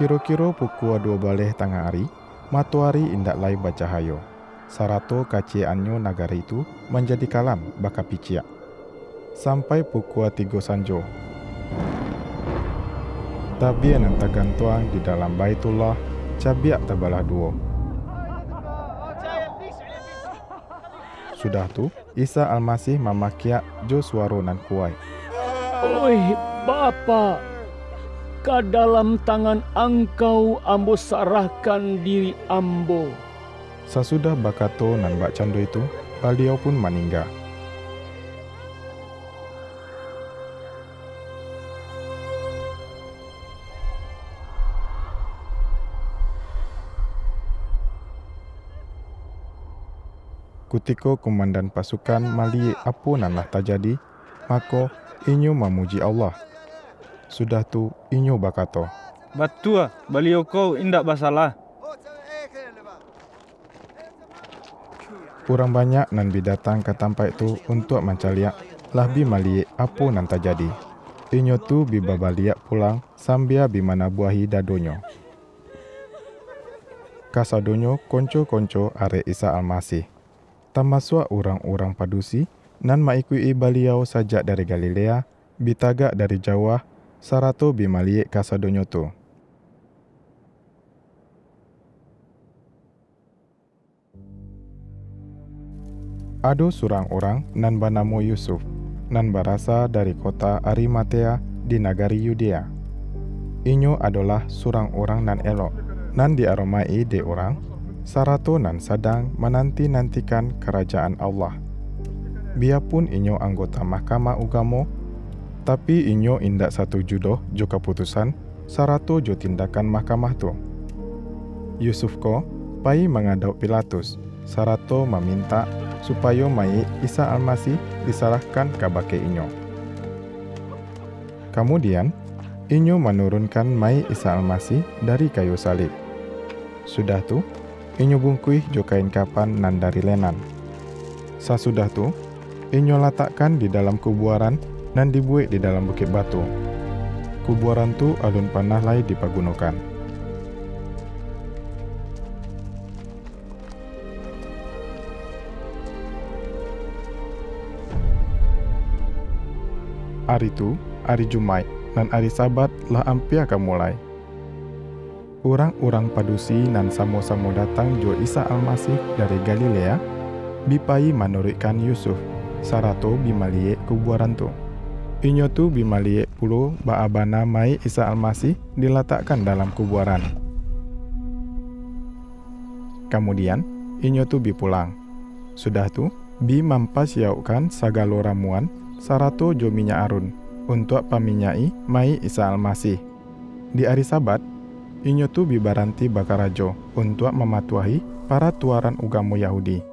Kiro-kiro pukul dua baleh tengah hari, matahari indak lai bercahayo. Sarato kaci anyo negara itu menjadi kalam baka piciak. Sampai pukul tiga sanjo. Tapi yang tergantung di dalam baitullah, cabiak terbalah dua. Sudah tu, Isa Almasih memakiak jo suaro nan kuai. Oi, Bapa, ke dalam tangan engkau ambo sarahkan diri ambo. Sesudah bakato nan bak cando itu, beliau pun meninggal. Kutiko komandan pasukan mali apa nanlah terjadi, maka inyo memuji Allah. Sudah tu inyo bakato. Batua, beliau kau indak basalah. Kurang banyak nan bi datang ke tempat itu untuk mencaliak lah bi mali apa nan terjadi. Inyo tu bi babaliak pulang sambil bi mana buahi dadonyo. Kasadonyo konco-konco are Isa Almasih. Termasuk orang-orang padusi nan maikui beliau sajak dari Galilea, bitagak dari Jawa, sarato bi maliek kasadonyo tu. Ado surang orang nan banamo Yusuf, nan berasa dari kota Arimatea di negari Yudea. Inyo adalah surang orang nan elok, nan diaromai de orang, sarato nan sedang menanti-nantikan kerajaan Allah. Biarpun inyo anggota mahkamah ugamo, tapi inyo indak satu judoh jo keputusan sarato jo tindakan mahkamah tu. Yusuf ko pai mengadau Pilatus, sarato meminta supaya mai Isa Almasih diserahkan ke bake inyo. Kemudian, inyo menurunkan mai Isa Almasih dari kayu salib. Sudah tu, inyo bungkui jo kain kapan nan dari lenan. Sasudah tu, inyo letakkan di dalam kubuaran dan dibuat di dalam bukit batu. Kubuaran tu alun panah lai dipagunakan. Hari tu, hari Jumat dan hari Sabat lah ampia akan mulai. Orang-orang padusi nan samo-samo datang jo Isa Almasih dari Galilea, bipai menurutkan Yusuf, sarato bimalie kubuaran tu. Inyo tu bimalie puluh baabana mai Isa Almasih diletakkan dalam kubuaran. Kemudian, inyo tu bipulang. Sudah tu, bi mampas yaukan sagalo ramuan sarato jo minyak arun untuk paminyai mai Isa Almasih. Di hari Sabat, inyo tu bibaranti bakarajo untuk mematuahi para tuaran ugamo Yahudi.